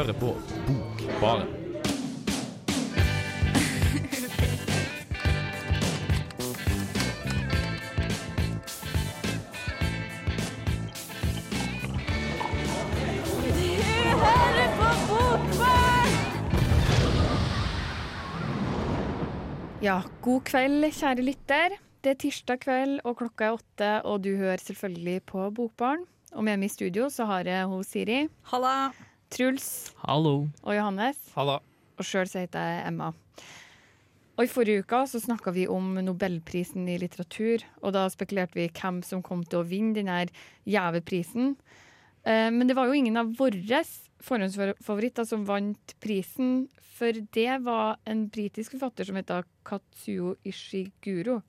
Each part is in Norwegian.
hører på Bokbaren. Ja, god kveld, kjære lytter. Det er tirsdag kveld, og klokka er åtte, og du hører selvfølgelig på Bokbarn. Og med meg i studio så har jeg hos Siri, Halla. Truls Hallo. og Johannes. Hallo. Og sjøl heter jeg Emma. Og I forrige uke så snakka vi om Nobelprisen i litteratur, og da spekulerte vi hvem som kom til å vinne denne gjeve prisen. Eh, Men det var jo ingen av våre forhåndsfavoritter som vant prisen, for det var en britisk forfatter som heter Katsuo Ishiguro.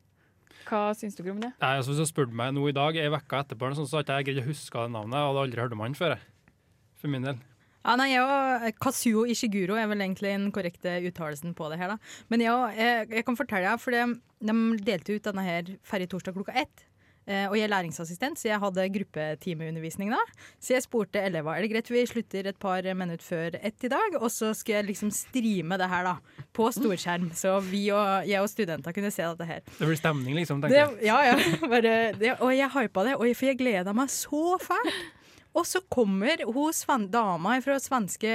Hva syns dere om det? Nei, altså, hvis du spurte meg nå i dag, ei uke etterpå, så hadde ikke jeg greid å huske navnet. Jeg hadde aldri hørt om han før. jeg. For min del. Ja, nei, jeg og Kazuo Ishiguro er vel egentlig den korrekte uttalelsen på det her. da. Men jeg, jeg, jeg kan fortelle deg, for de, de delte ut denne her ferdig torsdag klokka ett. Eh, og jeg er læringsassistent, så jeg hadde gruppetimeundervisning da. Så jeg spurte elever er det greit vi slutter et par minutter før ett i dag, og så skal jeg liksom streame det her da, på storskjerm. Så vi og, jeg og studenter kunne se dette her. Det blir stemning, liksom. Tenker jeg. ja, ja. Bare, det, og jeg hypa det, og jeg, for jeg gleda meg så fælt. Og så kommer hun dama fra svenske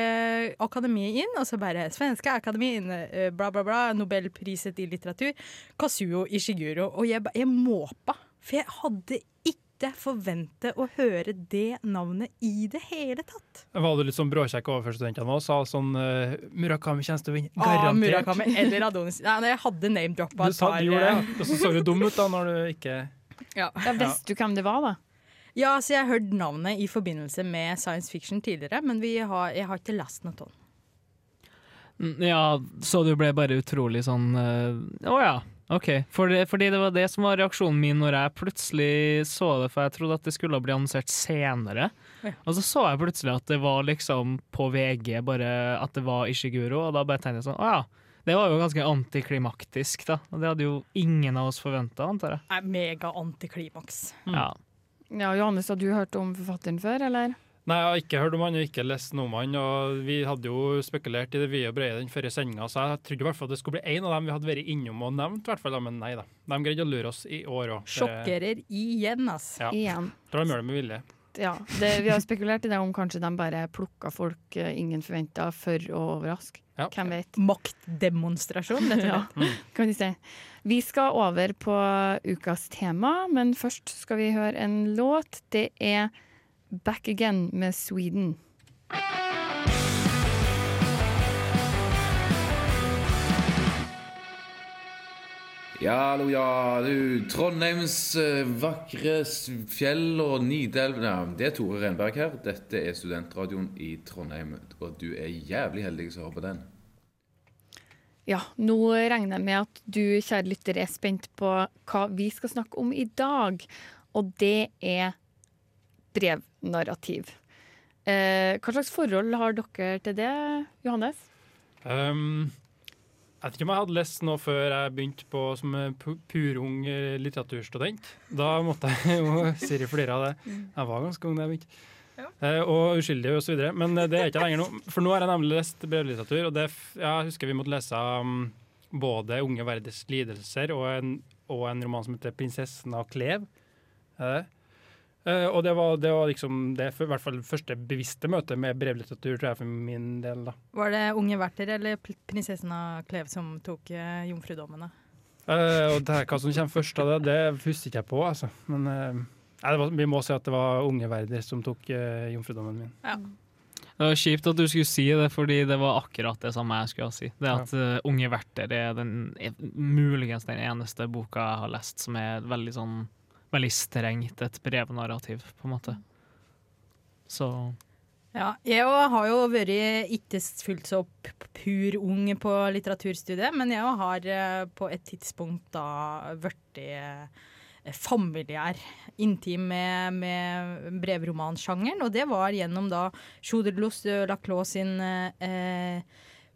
akademi inn, og så bare 'Svenske akademien, eh, bla, bla, bla, Nobelpriset i litteratur', Kazuo Ishiguro. Og jeg, jeg måpa, for jeg hadde ikke forventet å høre det navnet i det hele tatt. Var du litt sånn bråkjekk overfor studentene og sa sånn uh, Murakami kommer til å vinne? Ah, Murakami eller Adonis. Nei, nei, jeg hadde name-droppa Du sa du gjorde det, og så så du dum ut da når du ikke Ja. Ja, Visste du hvem det var, da? Ja, så jeg har hørt navnet i forbindelse med science fiction tidligere, men vi har, jeg har ikke lest noe den. Mm, Ja, så du ble bare utrolig sånn eh, oh ja, OK. Fordi, fordi det var det som var reaksjonen min når jeg plutselig så det, for jeg trodde at det skulle bli annonsert senere. Ja. Og så så jeg plutselig at det var liksom på VG, bare at det var Ishiguro, og da bare tenkte jeg sånn Å ja. Det var jo ganske antiklimaktisk, da. Og det hadde jo ingen av oss forventa, antar jeg. Mega antiklimaks. Ja. Ja, Johannes, har du hørt om forfatteren før, eller? Nei, jeg har ikke hørt om han og ikke lest noe om han. Og vi hadde jo spekulert i det vide og brede den forrige sendinga, så jeg trodde i hvert fall det skulle bli én av dem vi hadde vært innom og nevnt, i hvert fall, men nei da. De greide å lure oss i år òg. Sjokkerer igjen, ass. Ja. Igjen. Tror de gjør det med vilje. Ja, det, vi har spekulert i det om kanskje de bare plukka folk eh, ingen forventa for å overraske. Ja. Hvem vet? Maktdemonstrasjon, rett og slett. kan vi se. Vi skal over på ukas tema, men først skal vi høre en låt. Det er Back Again med Sweden. Ja, hallo, ja, du. Trondheims eh, vakre fjell og Nidelv Det er Tore Renberg her. Dette er studentradioen i Trondheim. Og du er jævlig heldig som hører på den. Ja, nå regner jeg med at du, kjære lytter, er spent på hva vi skal snakke om i dag. Og det er brevnarrativ. Eh, hva slags forhold har dere til det, Johannes? Um, jeg vet ikke om jeg hadde lest noe før jeg begynte på som purung eh, litteraturstudent. Da måtte jeg jo Siri flire av det. Jeg var ganske ung da jeg begynte. Eh, og uskyldig og så videre. Men eh, det er ikke lenger nå. For nå har jeg nemlig lest brevlitteratur, og det, ja, jeg husker vi måtte lese um, både Unge verders lidelser og en, og en roman som heter 'Prinsessen av Klev'. Uh, og det var, det var liksom det for, i hvert fall første bevisste møtet med brevlitteratur, tror jeg, for min del. da. Var det unge verter' eller prinsessen av Klev som tok uh, jomfrudommene? Og det her, hva som kommer først av det, det husker ikke jeg på, altså. Men var, vi må si at det var unge Werder som tok uh, jomfrudommen min. Det var kjipt at du skulle si det, fordi det var akkurat det samme jeg skulle si. Det at uh, Unge Werther er, den, er muligens den eneste boka jeg har lest som er veldig sånn Veldig strengt et brevnarrativ, på en måte. Så Ja, jeg òg har jo vært ikke fullt så opp pur ung på litteraturstudiet, men jeg har eh, på et tidspunkt da blitt familiær, intim med, med brevromansjangeren, og det var gjennom da Choderlos de Laclos sin eh,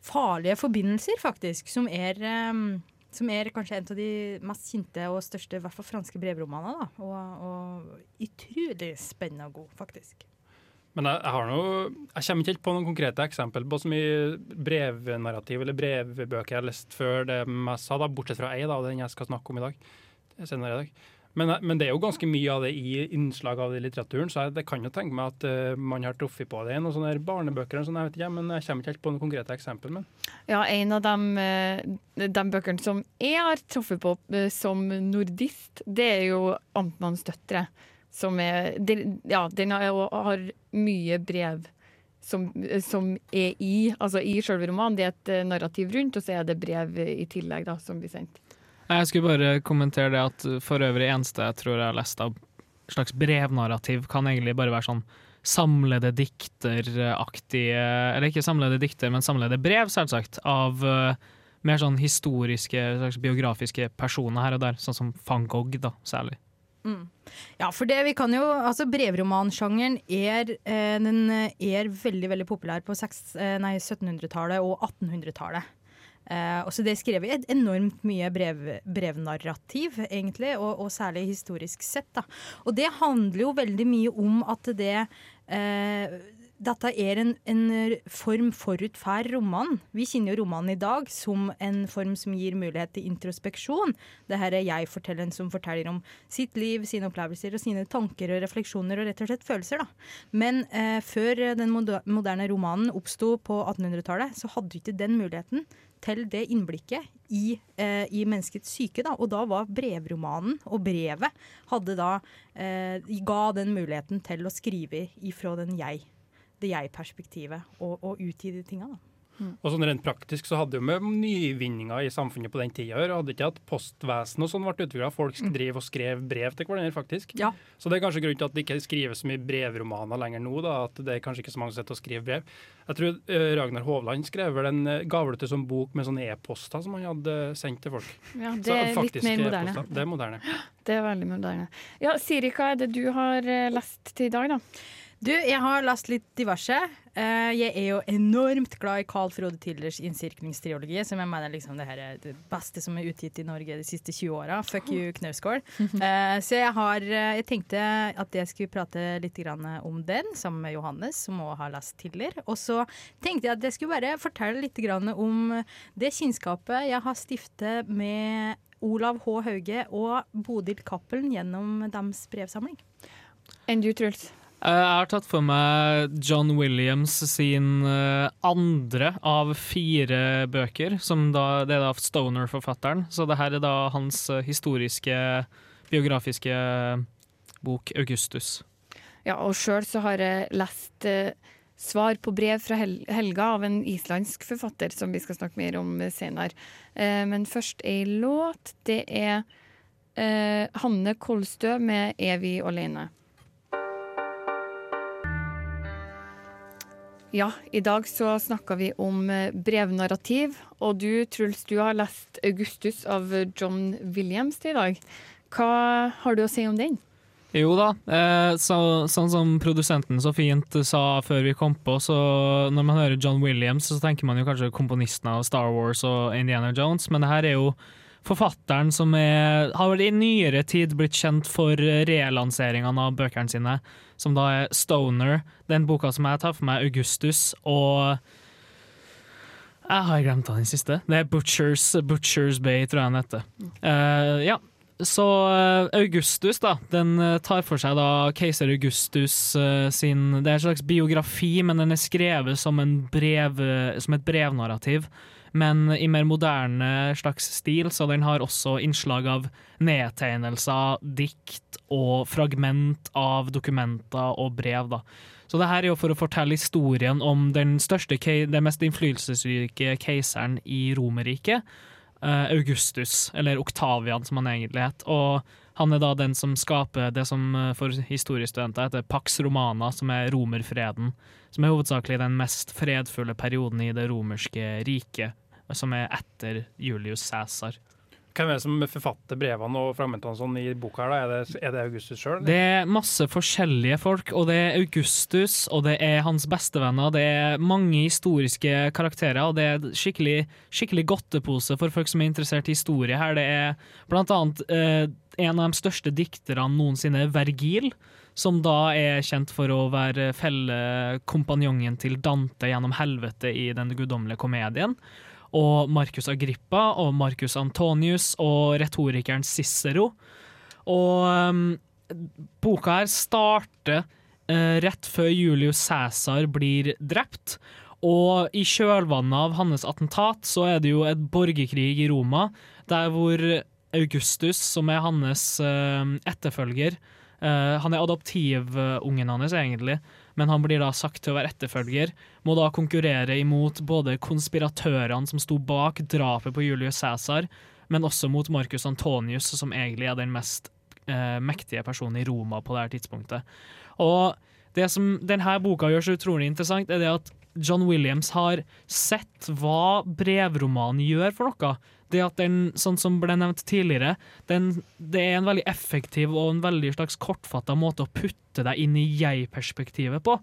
farlige forbindelser, faktisk, som er eh, som er kanskje en av de mest kjente og største i hvert fall franske brevromanene. da, Og, og utrolig spennende og god, faktisk. Men jeg, jeg noe, jeg kommer ikke helt på noen konkrete eksempel på så mye brevnarrativ eller brevbøker jeg har lest før det jeg sa, da, bortsett fra ei, da, den jeg skal snakke om i dag. senere i dag. Men, men det er jo ganske mye av det i innslag av det i litteraturen, så jeg det kan jo tenke meg at uh, man har truffet på det i noen sånne barnebøker, sånn, jeg vet ikke, men jeg kommer ikke helt på noen konkrete eksempel. Men. Ja, en av de, eh, de bøkene som jeg har truffet på eh, som nordist, det er jo Amtmannens døtre. Som er den, Ja, den har, har mye brev som, som, er i altså i selve romanen. Det er et narrativ rundt, og så er det brev i tillegg da, som blir sendt. Jeg skulle bare kommentere det at for øvrig eneste jeg tror jeg har lest av slags brevnarrativ, kan egentlig bare være sånn samlede dikteraktige Eller ikke samlede dikter, men samlede brev, selvsagt, av uh, mer sånn historiske, slags biografiske personer her og der, sånn som van Gogh, da, særlig. Mm. Ja, for det vi kan jo Altså, brevromansjangeren er, eh, den er veldig, veldig populær på 1700-tallet og 1800-tallet. Eh, og så det er skrevet enormt mye brev, brevnarrativ, egentlig, og, og, særlig historisk sett. Da. Og det handler jo veldig mye om at det eh, dette er en, en, form forut for romanen. Vi kjenner jo romanen i dag som en form som gir mulighet til introspeksjon. Det her er jeg-fortelleren som forteller om sitt liv, sine opplevelser og sine tanker og refleksjoner og rett og slett følelser. Da. Men eh, før den moderne romanen oppsto på 1800-tallet, så hadde vi ikke den muligheten til det innblikket i, eh, i, menneskets syke. Da. Og da var brevromanen og brevet hadde da, eh, ga den muligheten til å skrive ifra den jeg, det jeg-perspektivet og, og utgi de tinga. Mm. Og sånn Rent praktisk så hadde jo med nyvinninger i samfunnet på den tida å gjøre. Hadde ikke at postvesen og sånn ble utvikla. Folk mm. driver og skrev brev til hverandre, faktisk. Ja. Så det er kanskje grunnen til at det ikke skrives så mye brevromaner lenger nå. da, At det er kanskje ikke så mange som sitter og skriver brev. Jeg tror uh, Ragnar Hovland skrev vel en uh, gav som bok med sånne e-poster som han hadde sendt til folk. Ja, Det er så, litt mer moderne. Det er moderne. Det er veldig moderne. Ja, Siri, hva er det du har uh, lest til i dag, da? Du, jeg har lest litt diverse. Uh, jeg er jo enormt glad i Carl Frode Tillers innsirkningstriologi, som jeg mener liksom det her er det beste som er utgitt i Norge de siste 20 åra. Fuck you, Knausgård. Uh, så jeg har Jeg tenkte at jeg skulle prate litt om den, sammen med Johannes, som òg har lest Tiller. Og så tenkte jeg at jeg skulle bare fortelle litt om det kjennskapet jeg har stiftet med Olav H. Hauge og Bodil Cappelen gjennom deres brevsamling. Enn du, Truls? Eh, jeg har tatt for meg John Williams sin eh, andre av fire bøker. Som da, det er da Stoner-forfatteren. Så det her er da hans eh, historiske, biografiske bok 'Augustus'. Ja, og sjøl så har jeg lest svar på brev fra Hel Helga av en islandsk forfatter, som vi skal snakke mer om senere. Men først ei låt. Det er Hanne Kolstø med 'Evig alene'. Ja, i dag så snakka vi om eh, brevnarrativ. Og du, Truls, du har lest 'Augustus' av John Williams til i dag. Hva har du å si om den? Jo da, eh, så, sånn som produsenten så fint sa før vi kom på, så når man hører John Williams, så tenker man jo kanskje komponisten av Star Wars og Indiana Jones, men det her er jo forfatteren som er, har vel i nyere tid blitt kjent for relanseringen av bøkene sine, som da er Stoner, den boka som jeg tar for meg, Augustus, og jeg har glemt den siste. Det er Butchers, Butchers Bay, tror jeg den heter. Uh, ja, så uh, Augustus, da, den uh, tar for seg da keiser Augustus sin Det er en slags biografi, men den er skrevet som, brev, som et brevnarrativ men i mer moderne slags stil, så den har også innslag av nedtegnelser, dikt og fragment av dokumenter og brev. da. Så det her er jo for å fortelle historien om den største, den mest innflytelsesrike keiseren i Romerriket, eh, Augustus, eller Oktavian som han egentlig het. Og han er da den som skaper det som eh, for historiestudenter heter Pax Romana, som er romerfreden. Som er hovedsakelig den mest fredfulle perioden i det romerske riket som er etter Julius Cæsar. Hvem er det som forfatter brevene og fragmentene sånn i boka? her? Er det, er det Augustus sjøl? Det er masse forskjellige folk, og det er Augustus, og det er hans bestevenner. Det er mange historiske karakterer, og det er skikkelig, skikkelig godtepose for folk som er interessert i historie her. Det er blant annet eh, en av de største dikterne noensinne, Vergil, som da er kjent for å være fellekompanjongen til Dante gjennom helvete i Den guddommelige komedien. Og Marcus Agrippa og Marcus Antonius og retorikeren Cicero. Og um, boka her starter uh, rett før Julius Cæsar blir drept. Og i kjølvannet av hans attentat så er det jo et borgerkrig i Roma, der hvor Augustus, som er hans uh, etterfølger Han er adoptivungen hans, egentlig, men han blir da sagt til å være etterfølger. Må da konkurrere imot både konspiratørene som sto bak drapet på Julius Cæsar, men også mot Marcus Antonius, som egentlig er den mest eh, mektige personen i Roma på det her tidspunktet. Og det som denne boka gjør så utrolig interessant, er det at John Williams har sett hva brevromanen gjør for noe. Det at den, sånn som ble nevnt tidligere, den, det er en veldig effektiv og en veldig slags kortfatta måte å putte deg inn i jeg-perspektivet på.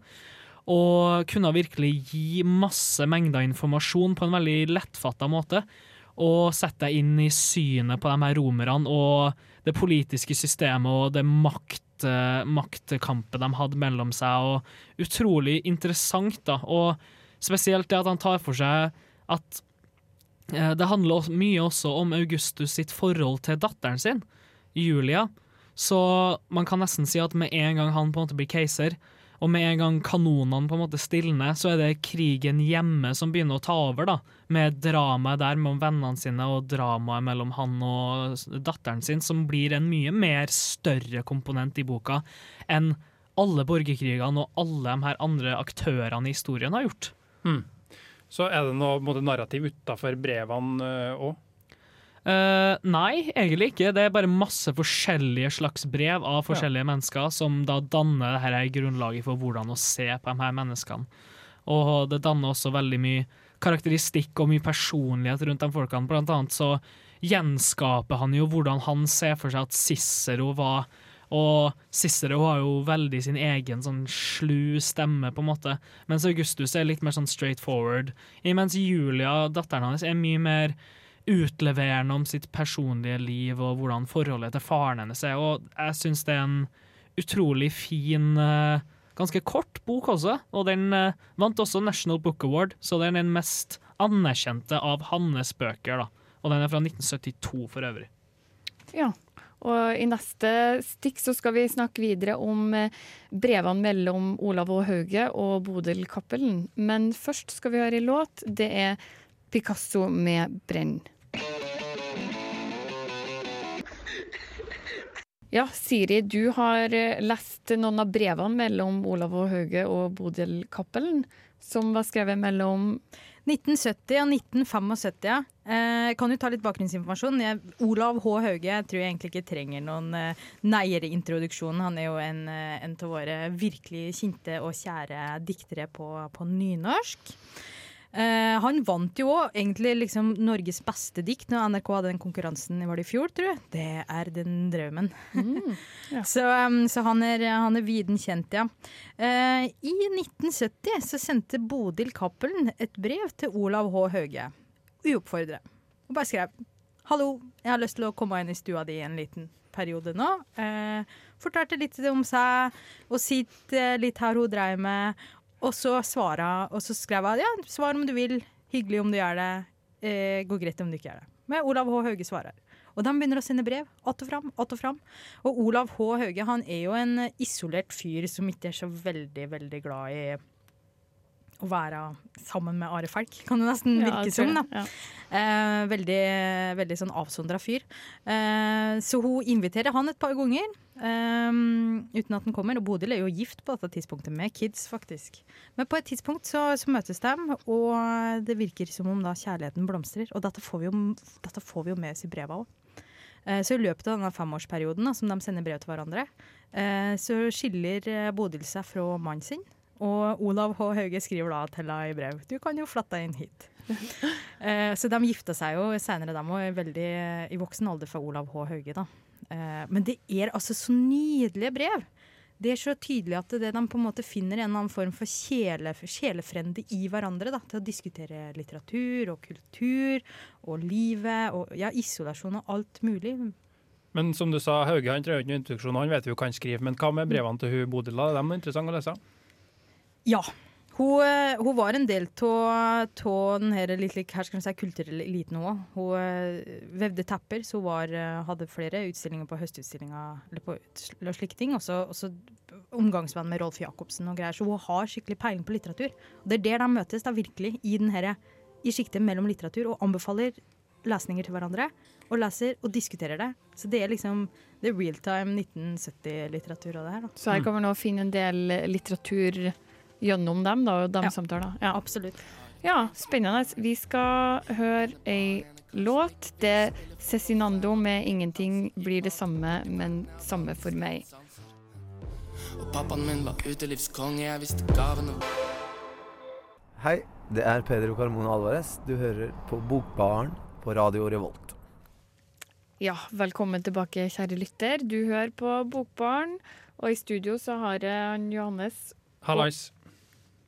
Og kunne virkelig gi masse mengder informasjon på en veldig lettfatta måte. Og sette deg inn i synet på de her romerne og det politiske systemet og det makt maktkampet de hadde mellom seg, og utrolig interessant, da. Og spesielt det at han tar for seg at det handler mye også om Augustus sitt forhold til datteren sin, Julia. Så man kan nesten si at med en gang han på en måte blir keiser, og med en gang kanonene på en måte stilner, så er det krigen hjemme som begynner å ta over, da. Med dramaet der mellom vennene sine og dramaet mellom han og datteren sin, som blir en mye mer større komponent i boka enn alle borgerkrigene og alle de her andre aktørene i historien har gjort. Hmm. Så er det noe måte, narrativ utafor brevene òg? Uh, Uh, nei, egentlig ikke. Det er bare masse forskjellige slags brev av forskjellige ja. mennesker som da danner dette grunnlaget for hvordan å se på de her menneskene. Og det danner også veldig mye karakteristikk og mye personlighet rundt de folkene. Blant annet så gjenskaper han jo hvordan han ser for seg at Cicero var. Og Cicero har jo veldig sin egen sånn slu stemme, på en måte. Mens Augustus er litt mer sånn straight forward. Mens Julia, datteren hans, er mye mer utleverende om sitt personlige liv og hvordan forholdet til faren hennes er. Og jeg syns det er en utrolig fin, eh, ganske kort bok også. Og den eh, vant også National Book Award, så den er den mest anerkjente av hans bøker. da. Og den er fra 1972 for øvrig. Ja, og i neste stikk så skal vi snakke videre om eh, brevene mellom Olav og Hauge og Bodil Cappelen. Men først skal vi høre en låt. Det er Picasso med 'Brenn'. Ja, Siri, du har eh, lest noen av brevene mellom Olav og Hauge og Bodil Cappelen, som var skrevet mellom 1970 og 1975, ja. Eh, kan du ta litt bakgrunnsinformasjon? Jeg, Olav H. Hauge jeg tror jeg egentlig ikke trenger noen eh, neiere introduksjon. Han er jo en, eh, en av våre virkelig kjente og kjære diktere på, på nynorsk. Uh, han vant jo òg egentlig liksom Norges beste dikt når NRK hadde den konkurransen var det i fjor, tror jeg. Det er den drømmen. Mm, ja. så, um, så, han er, han er viden kjent, ja. Uh, I 1970 så sendte Bodil Cappelen et brev til Olav H. Hauge, uoppfordret, og bare skrev Hallo, jeg har lyst til å komme inn i stua di en liten periode nå. Uh, fortalte litt om seg og sitt litt her hun dreiv med, og så svara, og så skrev hun ja, svar om du vil, hyggelig om du gjør det, eh, går greit om du ikke gjør det. Men Olav H. Hauge svarer. Og de begynner å sende brev. Att og fram, att og fram. Og Olav H. Hauge han er jo en isolert fyr som ikke er så veldig, veldig glad i å være sammen med Are Falk, kan det nesten ja, virke som. da. Ja. Eh, veldig, veldig sånn avsondra fyr. Eh, så hun inviterer han et par ganger eh, uten at han kommer. Og Bodil er jo gift på dette tidspunktet, med kids, faktisk. Men på et tidspunkt så, så møtes de, og det virker som om da kjærligheten blomstrer. Og dette får vi jo, får vi jo med oss i breva òg. Eh, så i løpet av denne femårsperioden da, som de sender brev til hverandre, eh, så skiller eh, Bodil seg fra mannen sin. Og Olav H. Hauge skriver da til henne i brev du kan jo flette inn hit. eh, så de gifta seg jo senere, de òg, veldig i voksen alder for Olav H. Hauge. da. Eh, men det er altså så nydelige brev. Det er så tydelig at det, de på en måte finner en eller annen form for kjele, kjelefrende i hverandre. Da, til å diskutere litteratur og kultur og livet og ja, isolasjon og alt mulig. Men som du sa, Hauge han trenger ikke introduksjon, han vet jo hva han skriver. Men hva med brevene til hun Bodil? De Er interessante å lese? Ja. Hun, eh, hun var en del av den her litt her skal si, kulturelle eliten òg. Hun eh, vevde tepper, så hun var, eh, hadde flere utstillinger på Høstutstillinga eller på og slike ting. Også, også omgangsvenn med Rolf Jacobsen og greier. Så hun har skikkelig peiling på litteratur. Og det er der de møtes, da virkelig, i, den her, i sjiktet mellom litteratur, og anbefaler lesninger til hverandre. Og leser og diskuterer det. Så det er liksom det er real time 1970-litteratur og det her. da. Så her kan man nå finne en del litteratur gjennom dem, da, og de Ja. samtaler. Ja. Absolutt. ja, spennende. Vi skal høre ei låt. Det er Cezinando med 'Ingenting blir det samme, men samme for meg'. Og pappaen min var utelivskonge, jeg visste gaven Hei, det er Pedro Carmona Alvarez. Du hører på Bokbaren på Radio Revolt. Ja, velkommen tilbake, kjære lytter. Du hører på Bokbaren, og i studio så har jeg han Johannes. Hallais.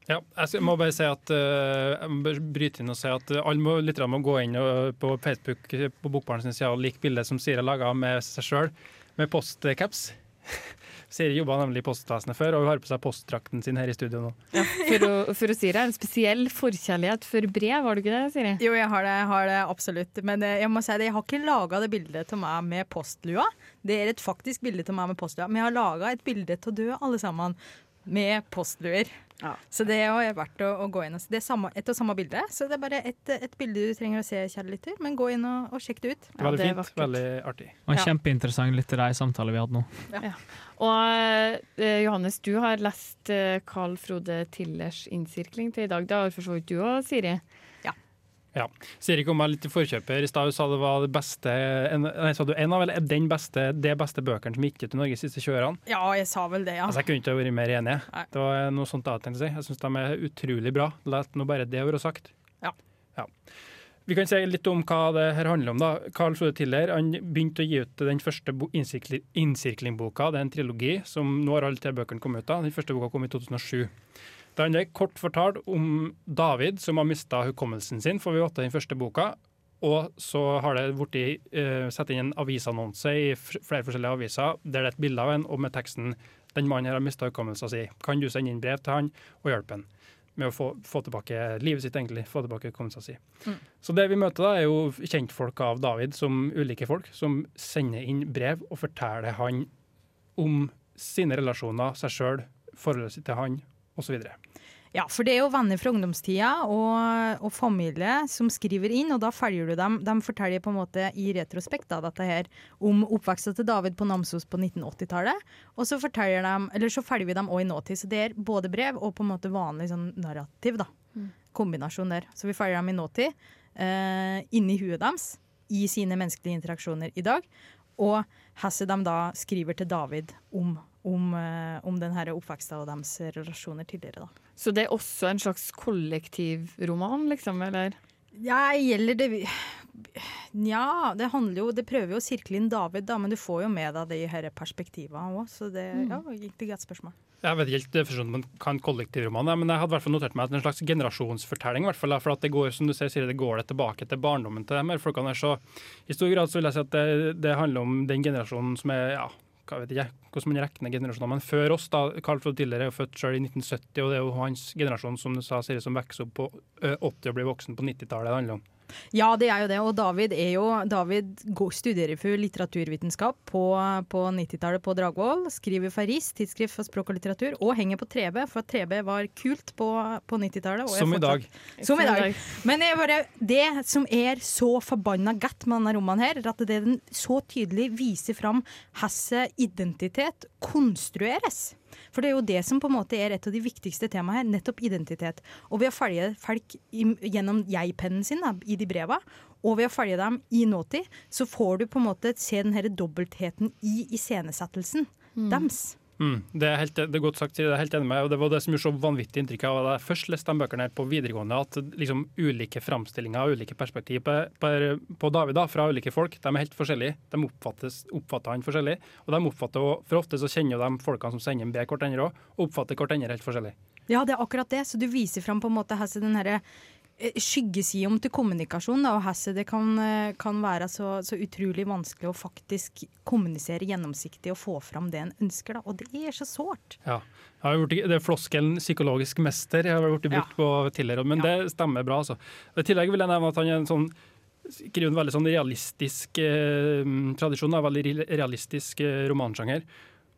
Ja, jeg må bare si at eh, jeg må bryte inn og si at eh, alle må, lytterne må gå inn på Facebook eh, på Bokbarn sin side og like bildet som Siri har laga med seg sjøl, med postcaps. Siri jobba nemlig i postvesenet før, og hun har på seg postdrakten sin her i studio nå. For å, for å si det, en spesiell forkjærlighet for brev, har du ikke det, Siri? Jo, jeg har det, jeg har det absolutt. Men eh, jeg må si det, jeg har ikke laga det bildet til meg med postlua. Det er et faktisk bilde til meg med postlua, men jeg har laga et bilde til å dø, alle sammen med postluer. Ja. Så det er verdt å, å gå inn og se. Det er samme, et og samme bilde, så det er bare et, et bilde du trenger å se, kjære lytter. Men gå inn og, og sjekk det ut. Ja, Veldig det fint, vakkert. veldig artig. Og en Ja. kjempeinteressant litterær samtale vi hadde nå. Og eh, Johannes, du har lest eh, Carl Frode Tillers innsirkling til i dag. Det har for så vidt du òg, Siri. Siri kom meg litt i forkjøper i stad. Sa det var det beste en, Nei, sa du en av, eller den beste, det beste bøkene som gikk ut i Norge de siste 20 årene? Ja, jeg sa vel det, ja. Altså, jeg kunne ikke vært mer enig. Nei. Det var noe sånt jeg tenkte å si. Jeg syns de er utrolig bra. La nå bare det være sagt. Ja. ja. Vi kan si litt om hva det her handler om. da. Carl Frode Tiller han begynte å gi ut den første innsirklingboka. Det er en trilogi som nå har alle tre bøkene kommet ut av. Den første boka kom i 2007. Det handler kort fortalt om David som har mista hukommelsen sin, får vi vite i den første boka. Og så har det blitt uh, satt inn en avisannonse i flere forskjellige aviser der det er et bilde av en, og med teksten 'Den mannen her har mista hukommelsen sin. Kan du sende inn brev til han og hjelpe han med å få, få tilbake livet sitt, egentlig. Få tilbake hukommelsen sin. Så det vi møter da, er jo kjentfolk av David, som ulike folk, som sender inn brev og forteller han om sine relasjoner, seg sjøl, forholdet sitt til han, osv. Ja, for det er jo venner fra ungdomstida og, og familie som skriver inn, og da følger du dem. De forteller på en måte i retrospekt da, dette her om oppveksten til David på Namsos på 1980-tallet. Og så forteller de, eller så følger vi dem òg i nåtid. Så det er både brev og på en måte vanlig sånn narrativ. da. Kombinasjon der. Så vi følger dem i nåtid, eh, inni huet deres, i sine menneskelige interaksjoner i dag. Og hvordan de da skriver til David om, om, eh, om denne oppveksten og deres relasjoner tidligere. da. Så det er også en slags kollektivroman, liksom? Eller? Ja, gjelder det Nja, det handler jo Det prøver jo å sirkle inn David, da, men du får jo med deg de disse perspektivene òg. Så det ja, et godt spørsmål. Jeg vet ikke helt definisjonen på hva en kollektivroman men jeg hadde hvert notert meg at en slags generasjonsfortelling. hvert fall, For at det går som du ser, Siri, det går det tilbake til barndommen til dem. folkene. her, Så i stor grad så vil jeg si at det, det handler om den generasjonen som er ja, hva vet jeg, hvordan man regner generasjoner. Men før oss, da, Carl Frode Tiller er jo født selv i 1970, og det er jo hans generasjon som du sa, Siri, som vokser opp på ø, 80 og blir voksen på 90-tallet det handler om. Ja, det er jo det. Og David er jo David studerer for litteraturvitenskap på, på 90-tallet på Dragvoll. Skriver for RIS, tidsskrift for språk og litteratur, og henger på 3B, for 3B var kult på, på 90-tallet. er Som i dag. Som i dag. Men jeg bare, det som er så forbanna godt med denne romanen, her, er at det den så tydelig viser fram hvordan identitet konstrueres. For det er jo det som på en måte er et av de viktigste temaene her, nettopp identitet. Og ved å følge folk gjennom jeg-pennen sin da, i de breva, og ved å følge dem i nåtid, så får du på en måte se den her dobbeltheten i iscenesettelsen deres. Mm, det, er helt, det er godt sagt, det er helt enig med. og Det var det som gjorde så vanvittig inntrykk av da jeg først leste de bøkene her på videregående, at liksom ulike framstillinger og ulike perspektiv på, på, på David da, fra ulike folk, de er helt forskjellige. De oppfattes, oppfatter han forskjellig. Og de oppfatter, for ofte så kjenner de folkene som sender med hverandre òg, og oppfatter hverandre helt forskjellig. Ja, det er akkurat det. Så du viser fram på en måte hvordan den herre eh, skyggesidene til kommunikasjon, da, og hvordan det kan, eh, kan være så, så, utrolig vanskelig å faktisk kommunisere gjennomsiktig og få fram det en ønsker. Da. Og det er så sårt. Ja. Gjort, det er floskelen 'psykologisk mester' jeg har blitt brukt ja. på tidligere, men ja. det stemmer bra. altså. I tillegg vil jeg nevne at han er en sånn skriver en veldig sånn realistisk eh, tradisjon, en veldig realistisk eh, romansjanger.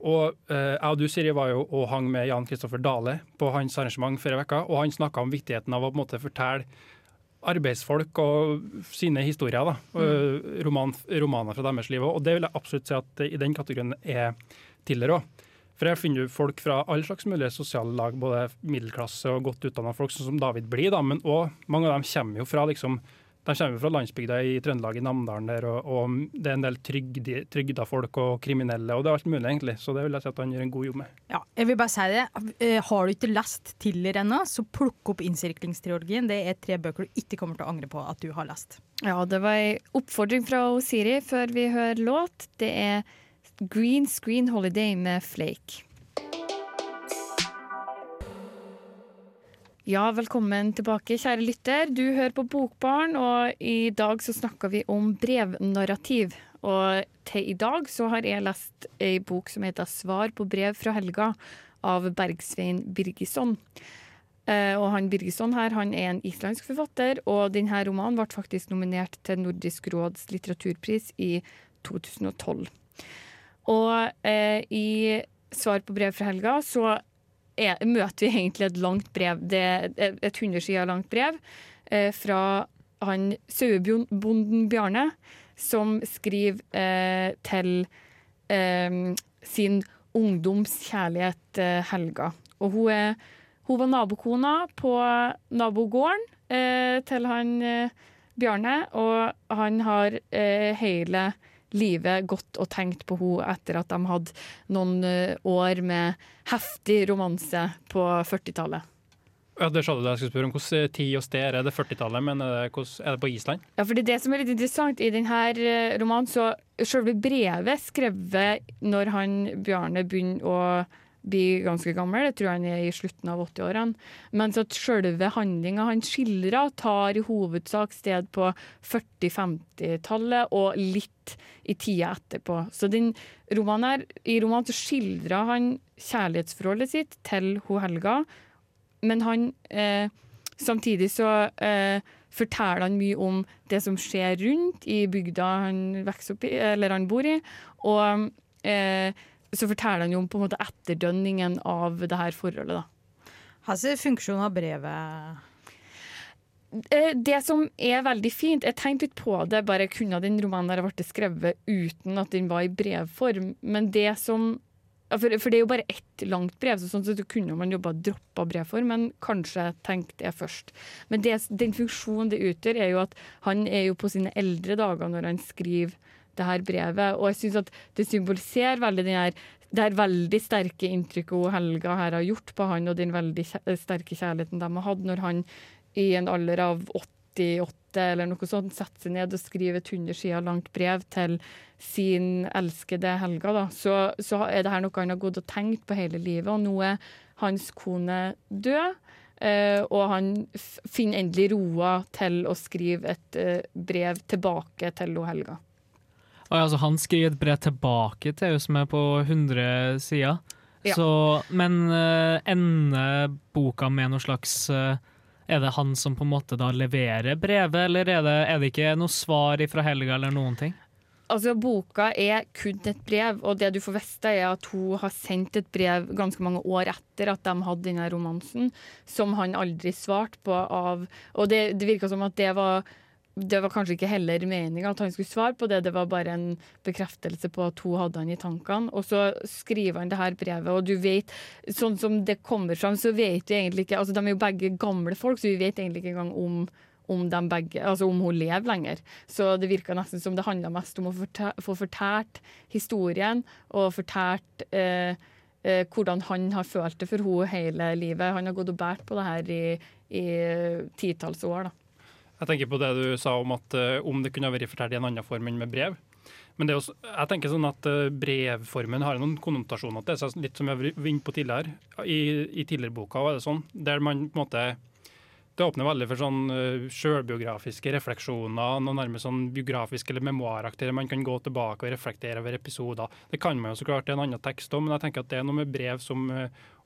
Og eh, jeg og du Siri, var jo og hang med Jan Kristoffer Dale på hans arrangement før vekka, og han snakka om viktigheten av å på en måte fortelle arbeidsfolk og sine historier. da, mm. Roman, Romaner fra deres liv. Og det vil jeg absolutt si at i den kategorien er Tiller òg. For her finner du folk fra alle slags mulige sosiale lag, både middelklasse og godt utdanna folk, sånn som David blir, da, men òg mange av dem kommer jo fra liksom de kommer fra landsbygda i Trøndelag, i Namdalen der, og, og det er en del trygde, trygda folk og kriminelle, og det er alt mulig, egentlig. Så det vil jeg si at han gjør en god jobb med. Ja, jeg vil bare si det. Eh, har du ikke lest Tiller ennå, så plukk opp Innsirklingstriologien. Det er tre bøker du ikke kommer til å angre på at du har lest. Ja, det var ei oppfordring fra Siri før vi hører låt. Det er Green Screen Holiday med Flake. Ja, velkommen tilbake, kjære lytter. Du hører på Bokbarn, og i dag så snakker vi om brevnarrativ. Og til i dag så har jeg lest ei bok som heter 'Svar på brev fra helga' av Bergsvein Birgisson. Uh, og han Birgisson her, han er en islandsk forfatter, og denne romanen ble faktisk nominert til Nordisk råds litteraturpris i 2012. Og eh, i Svar på brev fra helga så er, møter vi egentlig et langt brev, det, et 100 sider langt brev, eh, fra han sauebonden Bjarne, som skriver eh, til eh, sin ungdomskjærlighet eh, Helga. Og hun, er, hun var nabokona på nabogården eh, til han eh, Bjarne, og han har hele livet gått og tenkt på henne etter at de hadde noen eh, år med heftig romanse på 40-tallet. Ja, det du jeg skulle spørre om. Hvilken tid og sted er det 40-tallet, men er det, er det, på Island? Ja, for det, er det som er litt interessant i denne eh, romanen, så selve brevet skrevet når han Bjarne begynner å blir ganske gammel, det tror jeg han er i slutten av 80-årene. Mens at selve handlinga han skildrer, tar i hovedsak sted på 40-50-tallet og litt i tida etterpå. Så den romanen her, i romanen så skildrer han kjærlighetsforholdet sitt til hun Helga, men han eh, Samtidig så eh, forteller han mye om det som skjer rundt i bygda han opp i, eller han bor i. og eh, så forteller han jo om på en måte etterdønningen av det her forholdet. da. Hvilken funksjon har brevet? Eh, det som er veldig fint Jeg tenkte litt på det, bare kunne den romanen der vært skrevet uten at den var i brevform. Men det som for, for, det er jo bare ett langt brev, så sånn sett så kunne man jo bare droppa brevform, men kanskje tenkt det først. Men det, den funksjonen det utgjør, er jo at han er jo på sine eldre dager når han skriver det her brevet. Og jeg syns at det symboliserer veldig den her det er veldig sterke inntrykket Helga her har gjort på han, og den veldig sterke kjærligheten de har hatt når han i en alder av 88 eller noe sånt setter seg ned og skriver et 100 sider langt brev til sin elskede Helga. Da. Så, så er det her noe han har gått og tenkt på hele livet, og nå er hans kone død. Uh, og han finner endelig roa til å skrive et uh, brev tilbake til Helga. Og altså, han skriver et brev tilbake til henne som er på 100 sider. Ja. Så, men uh, ender boka med noe slags uh, Er det han som på en måte da leverer brevet, eller er det, er det ikke noe svar fra Helga eller noen ting? Altså, Boka er kun et brev, og det du får vite er at hun har sendt et brev ganske mange år etter at de hadde denne romansen, som han aldri svarte på av Og det, det virka som at det var det var kanskje ikke heller meninga at han skulle svare på det, det var bare en bekreftelse på at hun hadde han i tankene. Og så skriver han det her brevet, og du vet, sånn som det kommer fram, så vet vi egentlig ikke Altså, de er jo begge gamle folk, så vi vet egentlig ikke engang om om begge, altså om hun lever lenger. Så det virka nesten som det handla mest om å få fortært historien og fortært eh, eh, hvordan han har følt det for henne hele livet. Han har gått og båret på det her i, i titalls år. da. Jeg tenker på det du sa om at uh, om det kunne vært fortalt i en annen form enn med brev. Men det er også, jeg tenker sånn at uh, brevformen har noen konnotasjoner til seg, litt som jeg vært inne på tidligere. I, i tidligere boka var det sånn, der man på en måte det åpner veldig for sånn uh, sjølbiografiske refleksjoner, noe nærmest sånn biografisk eller memoaraktig, der man kan gå tilbake og reflektere over episoder. Det kan man jo så klart i en annen tekst òg, men jeg tenker at det er noe med brev som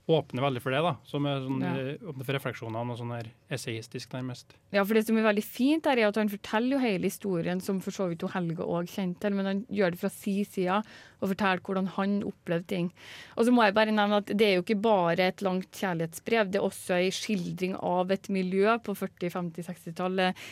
åpner veldig for det. da, Som er sånn, Ja. eh, åpner for refleksjoner og sånn her essayistisk, nærmest. Ja, for det som er veldig fint her, er at han forteller jo hele historien, som for så vidt jo Helge òg kjente til, men han gjør det fra si side og fortelle hvordan han opplevde ting. Og så må jeg bare nevne at det er jo ikke bare et langt kjærlighetsbrev, det er også en skildring av et miljø på 40-, 50-, 60-tallet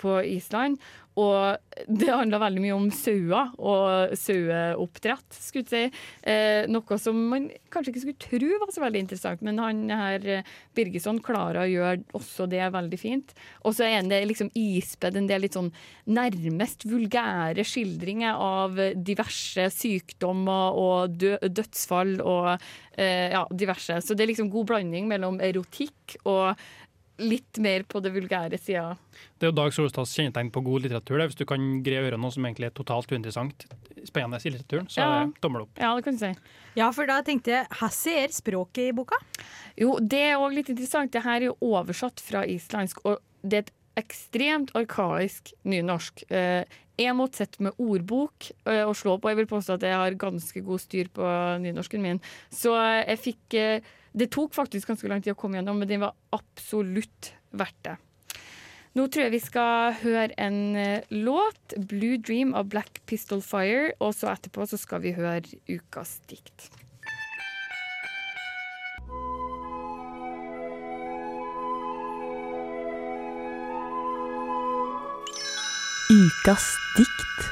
på Island. Og det handla veldig mye om sauer og saueoppdrett, skulle jeg si. Eh, noe som man kanskje ikke skulle tro var så veldig interessant, men han her eh, Birgesson klarer å gjøre også det veldig fint. Og så er det liksom ispedd en del litt sånn nærmest vulgære skildringer av diverse sykdommer og dø dødsfall og eh, ja, diverse. Så det er liksom god blanding mellom erotikk og litt mer på det vulgære sida. Det er jo Dag Solstads kjennetegn på god litteratur. Det. Hvis du kan greie å gjøre noe som egentlig er totalt uinteressant, spennende i litteraturen, så Ja. tommel opp. Ja, det kan du si. Ja, for da tenkte jeg Hassi er språket i boka. Jo, det er òg litt interessant. Det her er jo oversatt fra islandsk, og det er et ekstremt arkaisk nynorsk. Eh, måtte sette med ordbok å og slå på. Jeg vil påstå at jeg har ganske god styr på nynorsken min. Så jeg fikk eh, Det tok faktisk ganske lang tid å komme gjennom, men den var absolutt verdt det. Nå tror jeg vi skal høre en eh, låt, 'Blue Dream' av Black Pistol Fire, og så etterpå så skal vi høre ukas dikt. Ukas dikt.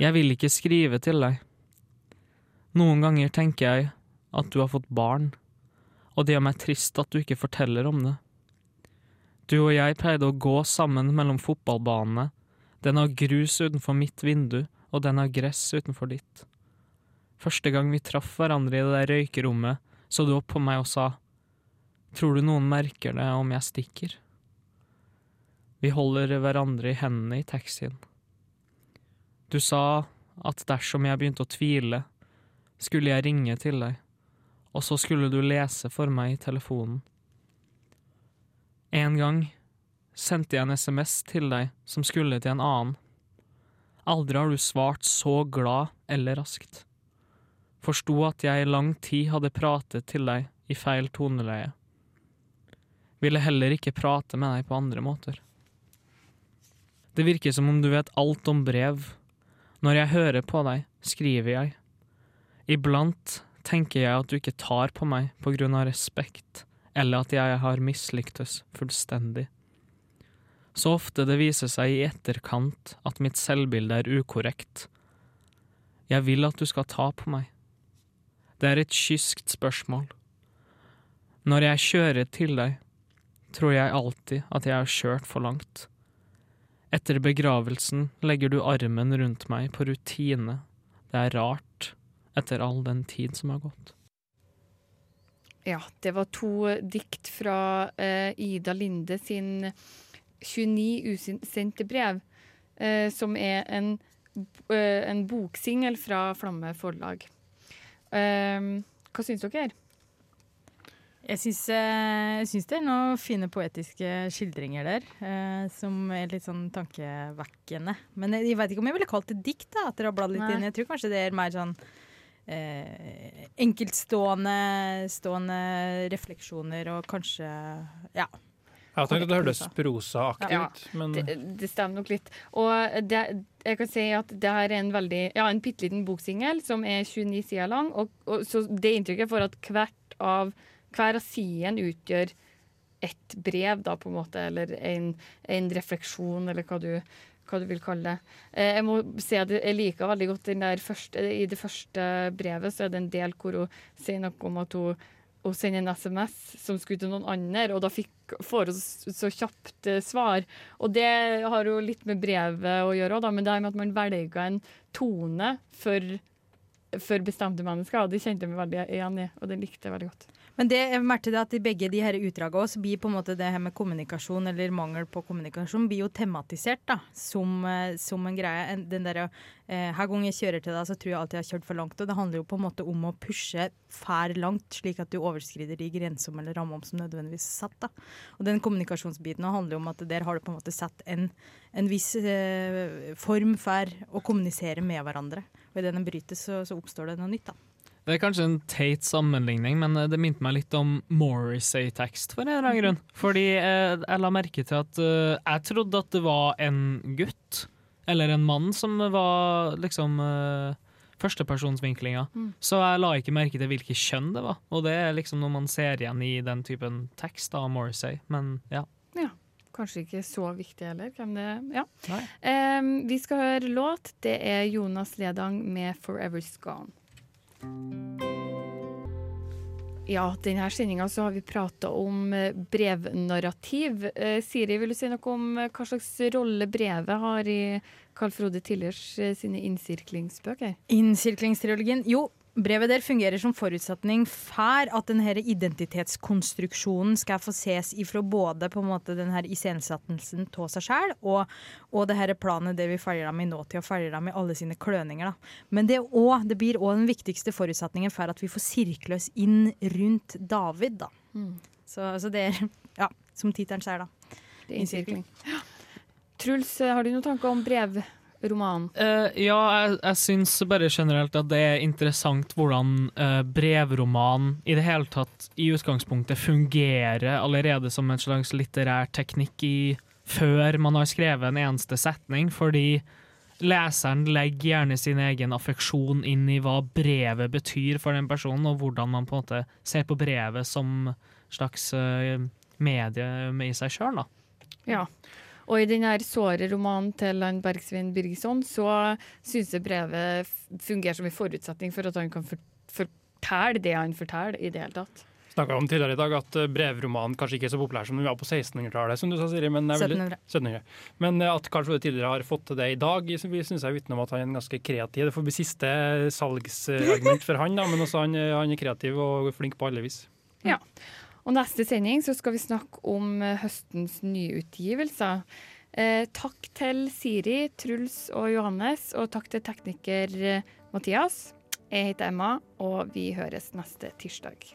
Jeg vil ikke skrive til deg. Noen ganger tenker jeg at du har fått barn, og det gjør meg trist at du ikke forteller om det. Du og jeg pleide å gå sammen mellom fotballbanene, den har grus utenfor mitt vindu, og den har gress utenfor ditt. Første gang vi traff hverandre i det der røykerommet, så du opp på meg og sa, tror du noen merker det om jeg stikker? Vi holder hverandre i hendene i taxien. Du sa at dersom jeg begynte å tvile, skulle jeg ringe til deg, og så skulle du lese for meg i telefonen. En gang sendte jeg en SMS til deg som skulle til en annen. Aldri har du svart så glad eller raskt. Forsto at jeg i lang tid hadde pratet til deg i feil toneleie. Ville heller ikke prate med deg på andre måter. Det virker som om du vet alt om brev. Når jeg hører på deg, skriver jeg. Iblant tenker jeg at du ikke tar på meg på grunn av respekt, eller at jeg har mislyktes fullstendig. Så ofte det viser seg i etterkant at mitt selvbilde er ukorrekt. Jeg vil at du skal ta på meg. Det er et kyskt spørsmål. Når jeg kjører til deg, tror jeg alltid at jeg har kjørt for langt. Etter begravelsen legger du armen rundt meg på rutine. Det er rart, etter all den tid som har gått. Ja, det var to dikt fra eh, Ida Linde sin 29 usendte brev, eh, som er en, eh, en boksingel fra Flamme forlag. Eh, hva syns dere? Jeg syns, eh, jeg syns det er noen fine poetiske skildringer der, eh, som er litt sånn tankevekkende. Men jeg, jeg vet ikke om jeg ville kalt det dikt, da, etter å ha bladd litt Nei. inn. Jeg tror kanskje det er mer sånn eh, enkeltstående stående refleksjoner og kanskje Ja. Jeg tenkte at det hørtes prosaaktig Ja, ut, men Det, det stemmer nok litt. Og det, jeg kan si at det her er en veldig Ja, en bitte liten boksingel som er 29 sider lang. Og, og, så det inntrykket får at hvert av hver av sidene utgjør ett brev, da, på en måte, eller en, en refleksjon, eller hva du, hva du vil kalle det. Eh, Jeg må si at jeg liker veldig godt den der første, I det første brevet så er det en del hvor hun sier noe om at hun, hun sender en SMS som skulle til noen andre, og da fikk, får hun så, så kjapt eh, svar. Og det har jo litt med brevet å gjøre òg, men det er med at man velger en tone for, for bestemte mennesker, og det kjente jeg meg veldig igjen i, og det likte jeg veldig godt. Men det jeg merket at i begge de her utdragene også blir på en måte det her med kommunikasjon eller mangel på kommunikasjon blir jo tematisert da, som, eh, som en greie. Den der, eh, Hver gang jeg kjører til deg, så tror jeg alltid jeg har kjørt for langt. Og det handler jo på en måte om å pushe fær langt, slik at du overskrider de grensene eller rammene som nødvendigvis er satt. da. Og den kommunikasjonsbiten handler jo om at der har du på en måte satt en, en viss eh, form for å kommunisere med hverandre. Og idet den brytes, så, så oppstår det noe nytt. da. Det er kanskje en teit sammenligning, men det minte meg litt om Morrissey-tekst for en eller annen grunn. Fordi eh, jeg la merke til at eh, jeg trodde at det var en gutt, eller en mann, som var liksom eh, førstepersonsvinklinga. Mm. Så jeg la ikke merke til hvilket kjønn det var. Og det er liksom noe man ser igjen i den typen tekst av Morrissey. Men ja. ja. Kanskje ikke så viktig heller, hvem det. Ja. Nei. Vi skal høre låt. Det er Jonas Ledang med 'Forever's Gone'. Ja, denne sendinga har vi prata om eh, brevnarrativ. Eh, Siri, vil du si noe om eh, hva slags rolle brevet har i Carl Frode Tillers sine innsirklingsbøker? Innsirklingstrilogien. Jo, brevet der fungerer som forutsetning for at denne identitetskonstruksjonen skal få ses ifra både på en måte denne iscenesettelsen av seg sjøl, og, og det her planet der vi følger dem i nåtid og følger dem i alle sine kløninger. Da. Men det, også, det blir òg den viktigste forutsetningen for at vi får sirkle oss inn rundt David. Da. Mm. Så, så det er, ja, som tittelen sier, da. Det er innsirkling. Truls, eh, har du noen tanker om brevromanen? Uh, ja, jeg, jeg syns bare generelt at det er interessant hvordan uh, brevroman i det hele tatt i utgangspunktet fungerer allerede som en slags litterær teknikk i, før man har skrevet en eneste setning, fordi leseren legger gjerne sin egen affeksjon inn i hva brevet betyr for den personen, og hvordan man på en måte ser på brevet som slags uh, medie i seg sjøl, da. Ja. Og i den her såre romanen til han Bergsvin Birgesson, så syns jeg brevet fungerer som en forutsetning for at han kan for fortelle det han forteller, i det hele tatt. Snakka om tidligere i dag at eh, brevromanen kanskje ikke er så populær som den var på 1600-tallet, som du sa, Siri. Men, veldig- 1700. 1700. men eh, at Karl Frode tidligere har fått til det i dag, syns jeg vitner om at han er ganske kreativ. Det får bli siste salgsargument for han, da, men også han, han er kreativ og flink på alle vis. Ja. Og neste sending så skal vi snakke om eh, høstens nyutgivelser. Eh, takk til Siri, Truls og Johannes, og takk til tekniker eh, Mathias. Jeg heter Emma, og vi høres neste tirsdag.